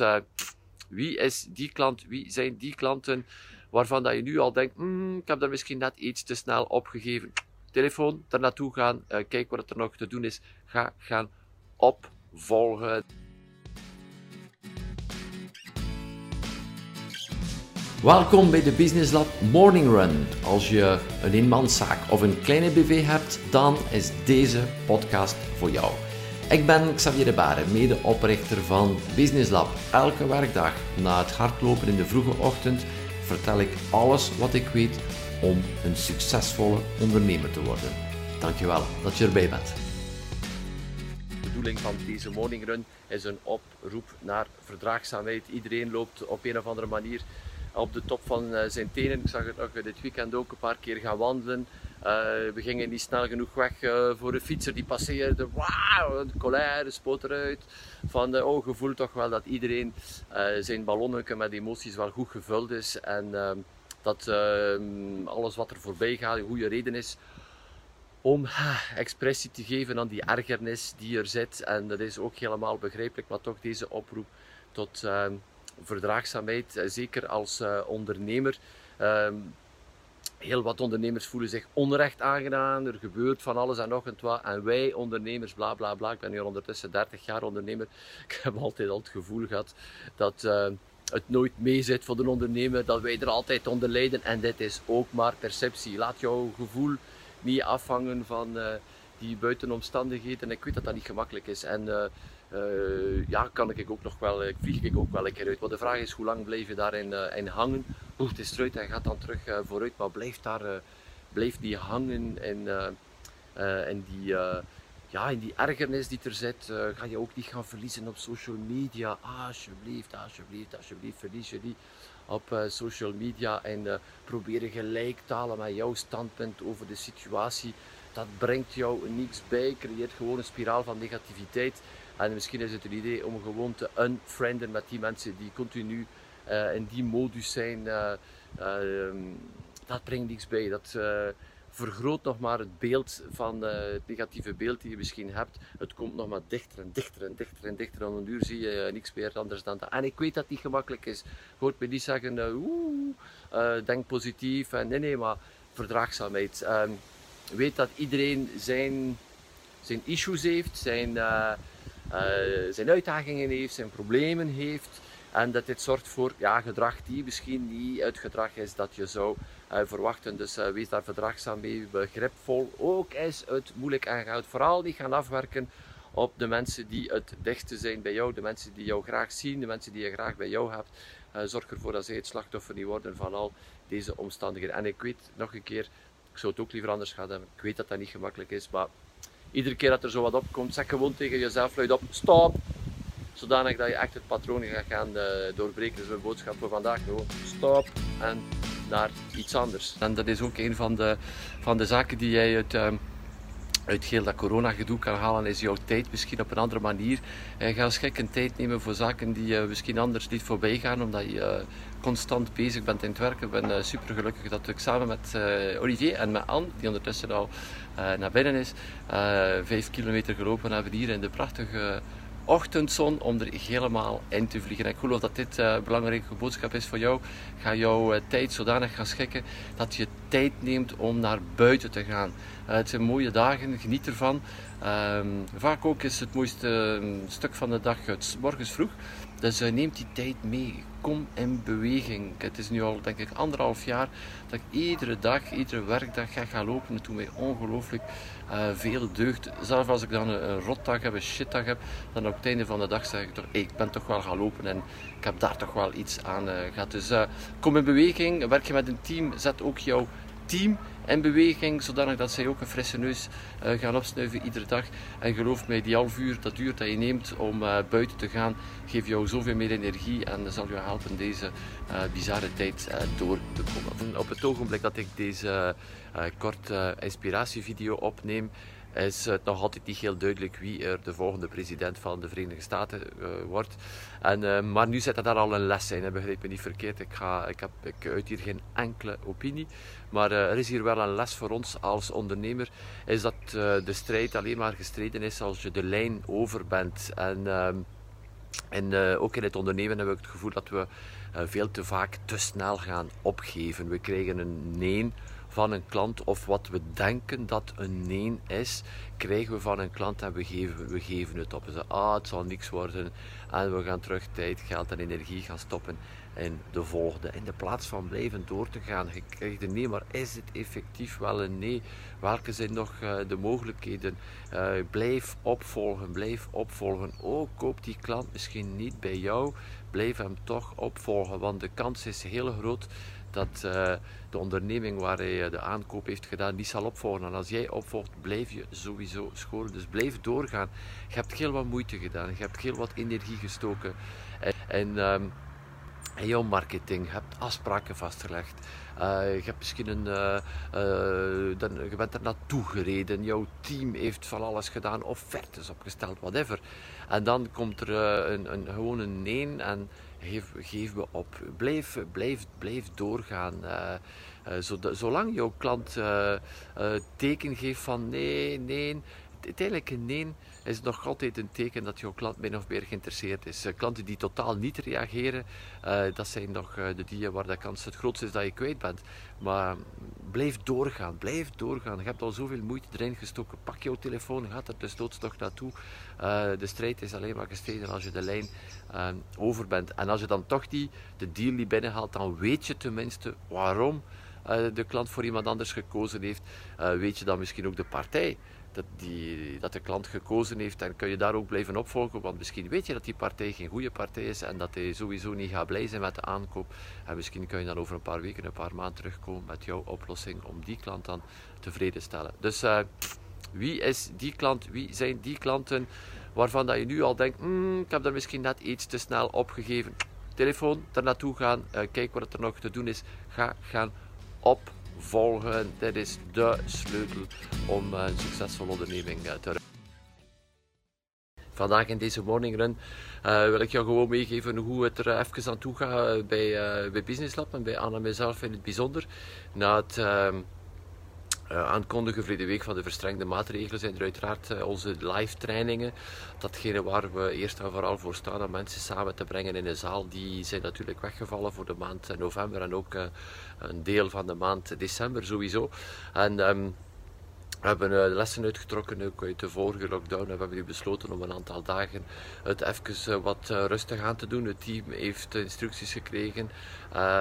uh, wie is die klant? Wie zijn die klanten waarvan dat je nu al denkt, mm, ik heb daar misschien net iets te snel opgegeven. Telefoon, daar naartoe gaan, uh, kijk wat er nog te doen is. Ga gaan opvolgen. Welkom bij de Business Lab Morning Run. Als je een eenmanszaak of een kleine BV hebt, dan is deze podcast voor jou. Ik ben Xavier de Baren, medeoprichter van Business Lab. Elke werkdag na het hardlopen in de vroege ochtend vertel ik alles wat ik weet om een succesvolle ondernemer te worden. Dankjewel dat je erbij bent. De bedoeling van deze morning run is een oproep naar verdraagzaamheid. Iedereen loopt op een of andere manier op de top van eh, zijn tenen. Ik zag het ook dit weekend ook een paar keer gaan wandelen. Uh, we gingen niet snel genoeg weg voor de fietser die passeerde. Wauw, de colère spoot eruit. Van oh, gevoel toch wel dat iedereen zijn ballonnetje met emoties wel goed gevuld is. En ehm, dat ehm, alles wat er voorbij gaat een goede reden is om expressie te geven aan die ergernis die er zit. En dat is ook helemaal begrijpelijk, maar toch deze oproep tot ehm, verdraagzaamheid, zeker als ondernemer heel wat ondernemers voelen zich onrecht aangedaan. Er gebeurt van alles en nog en wat. En wij ondernemers, bla bla bla. Ik ben nu ondertussen 30 jaar ondernemer. Ik heb altijd al het gevoel gehad dat uh, het nooit mee zit voor de ondernemer. Dat wij er altijd onder lijden. En dit is ook maar perceptie. Laat jouw gevoel niet afhangen van uh, die buitenomstandigheden. En ik weet dat dat niet gemakkelijk is. En uh, ja, kan ik ook nog wel, ik vlieg ik ook wel een keer uit. Maar de vraag is hoe lang blijf je daarin uh, in hangen? Het is eruit en gaat dan terug vooruit, maar blijft, daar, blijft die hangen in, die, ja, in die ergernis die er zit. ga je ook niet gaan verliezen op social media. Ah, alsjeblieft, alsjeblieft, alsjeblieft, verlies je die op social media en proberen gelijk te halen met jouw standpunt over de situatie. Dat brengt jou niets bij, creëert gewoon een spiraal van negativiteit. En misschien is het een idee om gewoon te unfrienden met die mensen die continu uh, in die modus zijn. Uh, uh, dat brengt niks bij. Dat vergroot nog maar het beeld van het negatieve beeld die je misschien hebt. Het komt nog maar dichter en dichter en dichter en dichter. En een uur zie je niks meer anders dan dat. En ik weet dat niet gemakkelijk is. Je hoort me niet zeggen, oeh, denk positief. En nee, nee, maar verdraagzaamheid. Ehm, weet dat iedereen zijn, zijn issues heeft, zijn uh, zijn uitdagingen heeft, zijn problemen heeft. En dat dit zorgt voor ja, gedrag die misschien niet het gedrag is dat je zou uh, verwachten. Dus uh, wees daar verdragzaam mee, begripvol. Ook is het moeilijk aangehouden. Vooral niet gaan afwerken op de mensen die het dichtste zijn bij jou, de mensen die jou graag zien, de mensen die je graag bij jou hebt. Zorg ervoor dat zij het slachtoffer niet worden van al deze omstandigheden. En ik weet nog een keer, ik zou het ook liever anders gaan hebben. Ik weet dat dat niet gemakkelijk is, maar iedere keer dat er zo wat opkomt, zeg gewoon tegen jezelf luid op, stop! Zodanig dat je echt het patroon gaat gaan uh, doorbreken. Dus mijn boodschap voor vandaag gewoon, stop! En naar iets anders. En dat is ook een van de, van de zaken die jij uit... Uh, uit heel dat corona-gedoe kan halen, is jouw tijd misschien op een andere manier. Uh, ga eens gek een tijd nemen voor zaken die uh, misschien anders niet voorbij gaan, omdat je uh, constant bezig bent in het werken. Ik ben super gelukkig dat ik samen met Olivier en met Anne, die ondertussen al naar binnen is, vijf kilometer gelopen hebben hier in de prachtige ochtendzon om er helemaal in te vliegen. En ik geloof dat dit uh, een belangrijke boodschap is voor jou. Ga jouw uh, tijd zodanig gaan schikken dat je tijd neemt om naar buiten te gaan. Uh, het zijn mooie dagen, geniet ervan. Ehm, vaak ook is het mooiste ehm, stuk van de dag het morgens vroeg. Dus neem die tijd mee. Kom in beweging. Het is nu al, denk ik, anderhalf jaar dat ik iedere dag, iedere werkdag ga gaan lopen. Het doet mij ongelooflijk uh, veel deugd. Zelfs als ik dan een, een rotdag heb, een shitdag heb, dan op het einde van de dag zeg ik toch, ik ben toch wel gaan lopen en ik heb daar toch wel iets aan uh, gehad. Dus kom in beweging, werk je met een team, zet ook jouw team in beweging, zodanig dat zij ook een frisse neus uh, gaan opsnuiven iedere dag. En geloof mij, die half uur, dat uur dat je neemt om uh, buiten te gaan, geeft jou zoveel meer energie en zal je helpen deze uh, bizarre tijd door te komen. Op het ogenblik dat ik deze korte inspiratievideo opneem, is het nog altijd niet heel duidelijk wie er de volgende president van de Verenigde Staten uh, wordt. En, uh, maar nu zit er daar al een les in, begrijp me niet verkeerd. Ik, ga, ik, heb, ik uit hier geen enkele opinie. Maar er is hier wel een les voor ons als ondernemer. Is dat de strijd alleen maar gestreden is als je de lijn over bent. En ehm, En uh, ook in het ondernemen hebben we het gevoel dat we veel te vaak te snel gaan opgeven. We krijgen een nee van een klant of wat we denken dat een nee is, krijgen we van een klant en we geven, we geven het op. We zeggen, ah, het zal niks worden en we gaan terug tijd, geld en energie gaan stoppen in de volgende. In de plaats van blijven door te gaan, je krijgt een nee, maar is het effectief wel een nee? Welke zijn nog uh, de mogelijkheden? Uh, blijf opvolgen, blijf opvolgen. Ook koop die klant misschien niet bij jou, blijf hem toch opvolgen, want de kans is heel groot dat uh, de onderneming waar hij de aankoop heeft gedaan niet zal opvolgen. En als jij opvolgt, blijf je sowieso scholen. Dus blijf doorgaan. Je hebt heel wat moeite gedaan, je hebt heel wat energie gestoken. En, um, in jouw marketing, je hebt afspraken vastgelegd. Uh, je hebt misschien een, dan, je bent er naartoe gereden, jouw team heeft van alles gedaan, offertes opgesteld, whatever. En dan komt er een, een, gewoon een nee en geef, geef op. Blijf, blijf, blijf doorgaan. zolang jouw klant teken geeft van nee, nee, uiteindelijk een nee is nog altijd een teken dat jouw klant min of meer geïnteresseerd is. Uh, klanten die totaal niet reageren, uh, dat zijn nog uh, de die waar de kans het grootste is dat je kwijt bent. Maar blijf doorgaan, blijf doorgaan. Je hebt al zoveel moeite erin gestoken. Pak jouw telefoon, ga er dus toch naartoe. de strijd is alleen maar gestreden als je de lijn over bent. En als je dan toch die, de deal die binnenhaalt, dan weet je tenminste waarom de klant voor iemand anders gekozen heeft. weet je dan misschien ook de partij dat, die, dat de klant gekozen heeft. En kun je daar ook blijven opvolgen, want misschien weet je dat die partij geen goede partij is en dat hij sowieso niet gaat blij zijn met de aankoop. En misschien kun je dan over een paar weken, een paar maanden terugkomen met jouw oplossing om die klant dan tevreden te stellen. Dus uh, wie is die klant? Wie zijn die klanten waarvan dat je nu al denkt, mm, ik heb daar misschien net iets te snel opgegeven. Telefoon, daar naartoe gaan, uh, kijk wat er nog te doen is. Ga gaan op volgen. Dit is de sleutel om een succesvolle onderneming eh, te runnen. Vandaag in deze morning run uh, wil ik jou gewoon meegeven hoe het er even aan toe gaat bij, uh, bij Business Lab en bij Anna en mezelf in het bijzonder. Na het uh, aankondigen voor de week van de verstrengde maatregelen zijn er uiteraard onze live trainingen. Datgene waar we eerst en vooral voor staan om mensen samen te brengen in een zaal, die zijn natuurlijk weggevallen voor de maand november en ook een deel van de maand december sowieso. En um, we hebben uh, lessen uitgetrokken ook uit de vorige lockdown. We hebben nu besloten om een aantal dagen het even uh, wat uh, rustig aan te doen. Het team heeft instructies gekregen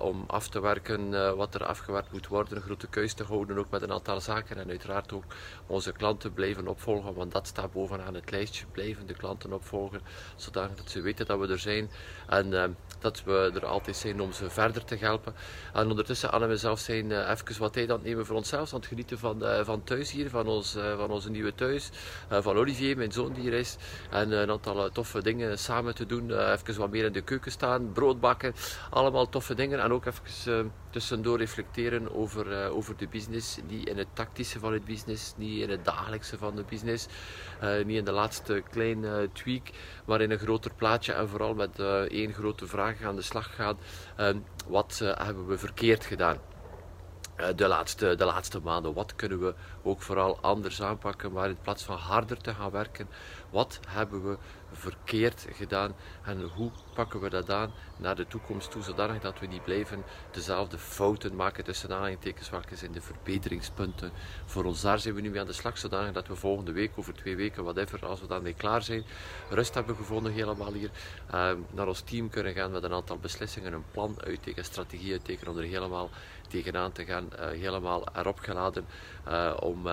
om af te werken wat er afgewerkt moet worden. Een grote keus te houden, ook met een aantal zaken. En uiteraard ook onze klanten blijven opvolgen, want dat staat bovenaan het lijstje. Blijven de klanten opvolgen, zodat ze weten dat we er zijn. En dat we er altijd zijn om ze verder te helpen. En ondertussen, Anne en mezelf zijn even wat tijd aan het nemen voor onszelf, aan het genieten van, van thuis hier, van, ons, uh, van onze nieuwe thuis, van Olivier, mijn zoon die hier is. En een aantal toffe dingen samen te doen, even wat meer in de keuken staan, brood bakken, allemaal toffe dingen. En ook even tussendoor reflecteren over, over de business, niet in het tactische van het business, niet in het dagelijkse van de business, niet in de laatste kleine tweak, maar in een groter plaatje en vooral met één grote vraag aan de slag gaan. Wat eh, hebben we verkeerd gedaan? Eh, de, laatste, de laatste maanden. Wat kunnen we ook vooral anders aanpakken, maar in plaats van harder te gaan werken, wat hebben we verkeerd gedaan en hoe pakken we dat aan naar de toekomst toe, zodanig dat we niet blijven dezelfde fouten maken tussen aanhalingstekens, welke zijn de verbeteringspunten voor ons. Daar zijn we nu mee aan de slag, zodanig dat we volgende week, over twee weken, whatever, als we daarmee klaar zijn, rust hebben gevonden helemaal hier, uh, naar ons team kunnen gaan met een aantal beslissingen, een plan uittekenen, strategie uittekenen om er helemaal tegenaan te gaan, uh, helemaal erop geladen uh, om...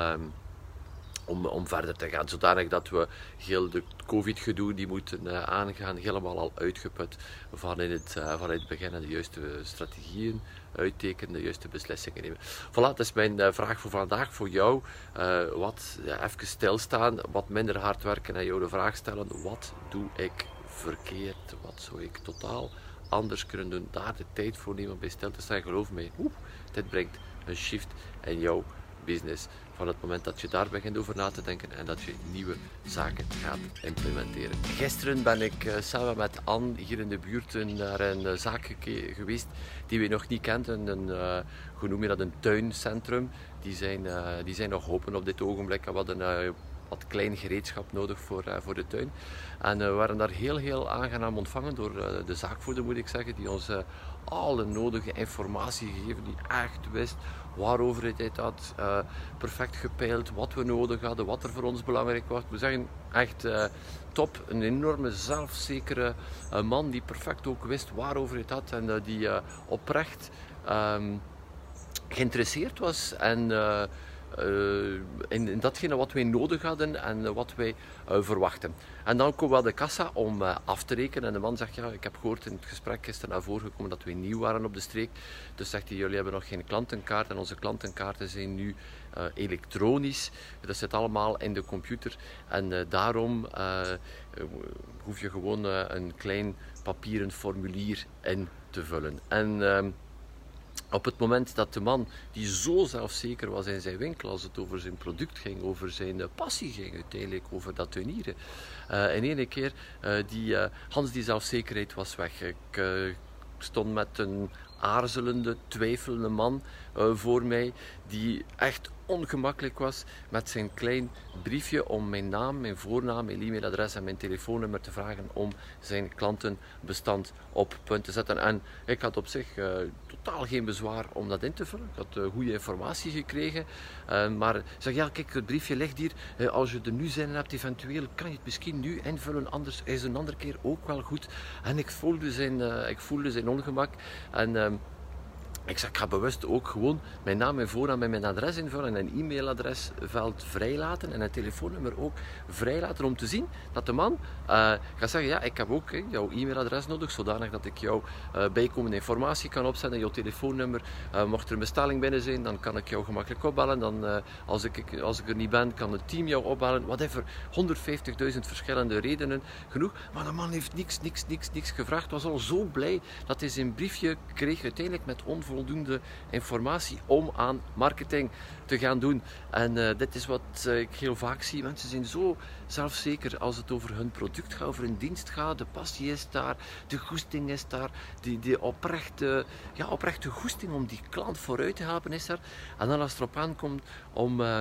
Om, om verder te gaan. Zodanig dat we heel de COVID-gedoe die moeten uh, aangaan, helemaal al uitgeput van in het, uh, van in het begin en de juiste strategieën uittekenen, de juiste beslissingen nemen. Voilà, dat is mijn uh, vraag voor vandaag voor jou. wat even stilstaan, wat minder hard werken en jou de vraag stellen: wat doe ik verkeerd? Wat zou ik totaal anders kunnen doen? Daar de tijd voor nemen bij stil te staan. Geloof mij, oep, dit brengt een shift in jouw business van het moment dat je daar begint over na te denken en dat je nieuwe zaken gaat implementeren. Gisteren ben ik uh, samen met Anne hier in de buurt naar een uh, zaak geweest die we nog niet kenden. Een, uh, noem je dat, een tuincentrum. Die zijn, die zijn nog open op dit ogenblik. We hadden had klein gereedschap nodig voor, voor de tuin. En we waren daar heel, heel aangenaam ontvangen door de zaakvoerder, moet ik zeggen, die ons alle nodige informatie gegeven, die echt wist waarover het had, uh, perfect gepeild, wat we nodig hadden, wat er voor ons belangrijk was. We zeggen echt uh, top, een enorme zelfzekere uh, man die perfect ook wist waarover het had en die oprecht um, geïnteresseerd was en in, in, datgene wat wij nodig hadden en wat wij uh, verwachten. En dan komen we aan de kassa om af te rekenen. En de man zegt, ja, ik heb gehoord in het gesprek gisteren naar voren gekomen dat we nieuw waren op de streek. Dus zegt hij, jullie hebben nog geen klantenkaart en onze klantenkaarten zijn nu elektronisch. Dat zit allemaal in de computer. En daarom hoef je gewoon een klein papieren formulier in te vullen. En ehm, op het moment dat de man, die zo zelfzeker was in zijn winkel, als het over zijn product ging, over zijn eh, passie ging uiteindelijk, over dat tuinieren, uh, in één keer, uh, die, Hans die zelfzekerheid was weg. Ik stond met een aarzelende, twijfelende man voor mij, die echt ongemakkelijk was met zijn klein briefje om mijn naam, mijn voornaam, mijn e-mailadres en mijn telefoonnummer te vragen om zijn klantenbestand op punt te zetten. En ik had op zich totaal geen bezwaar om dat in te vullen. Ik had uh, goede informatie gekregen. Uh, maar ik zeg, ja kijk, het briefje ligt hier. als je er nu zin in hebt, eventueel kan je het misschien nu invullen. Anders is een andere keer ook wel goed. En ik voelde zijn, ik voelde zijn ongemak. En ehm, ik zeg, ik ga bewust ook gewoon mijn naam, mijn voornaam en mijn adres invullen en een e-mailadresveld vrijlaten en een telefoonnummer ook vrijlaten om te zien dat de man uh, gaat zeggen, ja, ik heb ook jouw e-mailadres nodig, zodanig dat ik jouw uh, bijkomende informatie kan opzetten, jouw telefoonnummer. Uh, mocht er een bestelling binnen zijn, dan kan ik jou gemakkelijk opbellen. Dan, als, ik, als ik er niet ben, kan het team jou opbellen. Whatever, 150.000 verschillende redenen, genoeg. Maar de man heeft niks, niks, niks, niks gevraagd. Was al zo blij dat hij zijn briefje kreeg, uiteindelijk met onvoldoende voldoende informatie om aan marketing te gaan doen. En uh, dit is wat uh, ik heel vaak zie. Mensen zijn zo zelfzeker als het over hun product gaat, over hun dienst gaat. De passie is daar, de goesting is daar, die, die oprechte, ja, oprechte goesting om die klant vooruit te helpen is er. En dan als het erop aankomt om... Uh,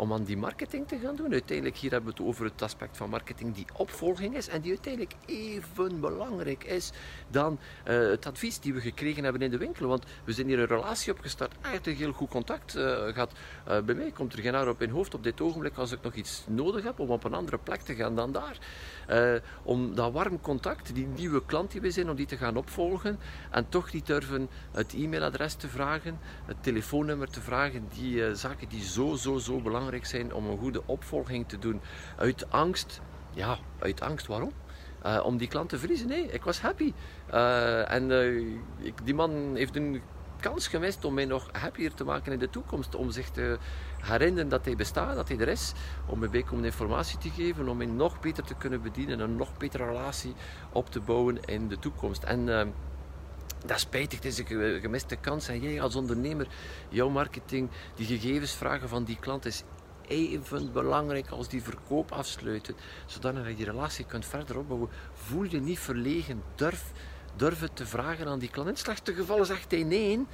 om aan die marketing te gaan doen. Uiteindelijk hier hebben we het over het aspect van marketing die opvolging is en die uiteindelijk even belangrijk is dan uh, het advies die we gekregen hebben in de winkel. Want we zijn hier een relatie opgestart, een heel goed contact uh, gehad. Uh, bij mij komt er geen haar op in hoofd op dit ogenblik als ik nog iets nodig heb om op een andere plek te gaan dan daar. om dat warm contact, die nieuwe klant die we zijn, om die te gaan opvolgen en toch niet durven het e-mailadres te vragen, het telefoonnummer te vragen, die zaken die zo, zo, zo belangrijk zijn om een goede opvolging te doen. Uit angst, ja, uit angst, waarom? Uh, om die klant te verliezen. Nee, ik was happy. Uh, en uh, ik, die man heeft een kans gemist om mij nog happier te maken in de toekomst. Om zich te herinneren dat hij bestaat, dat hij er is. Om mij bijkomende informatie te geven, om mij nog beter te kunnen bedienen. Een nog betere relatie op te bouwen in de toekomst. En dat is spijtig, het is een gemiste kans. En jij als ondernemer, jouw marketing, die gegevens vragen van die klant is even belangrijk als die verkoop afsluiten. Zodat je die relatie kunt verder opbouwen. Voel je niet verlegen. Durf, durf het te vragen aan die klant. In het slechtste geval zegt hij nee.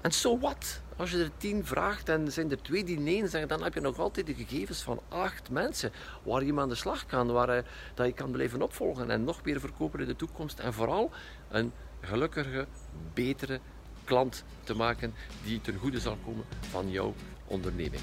En zo so wat? Als je er tien vraagt en zijn er twee die nee zeggen, dan heb je nog altijd de gegevens van acht mensen waar je aan de slag kan, waar je, dat je kan blijven opvolgen en nog meer verkopen in de toekomst. En vooral een gelukkige, betere klant te maken die ten goede zal komen van jouw onderneming.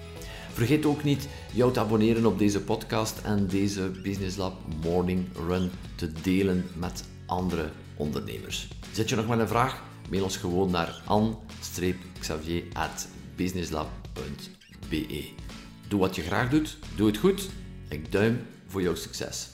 Vergeet ook niet jou te abonneren op deze podcast en deze Business Lab Morning Run te delen met andere ondernemers. Zet je nog met een vraag? Mail ons gewoon naar an-xavier.businesslab.be Doe wat je graag doet, doe het goed. Ik duim voor jouw succes.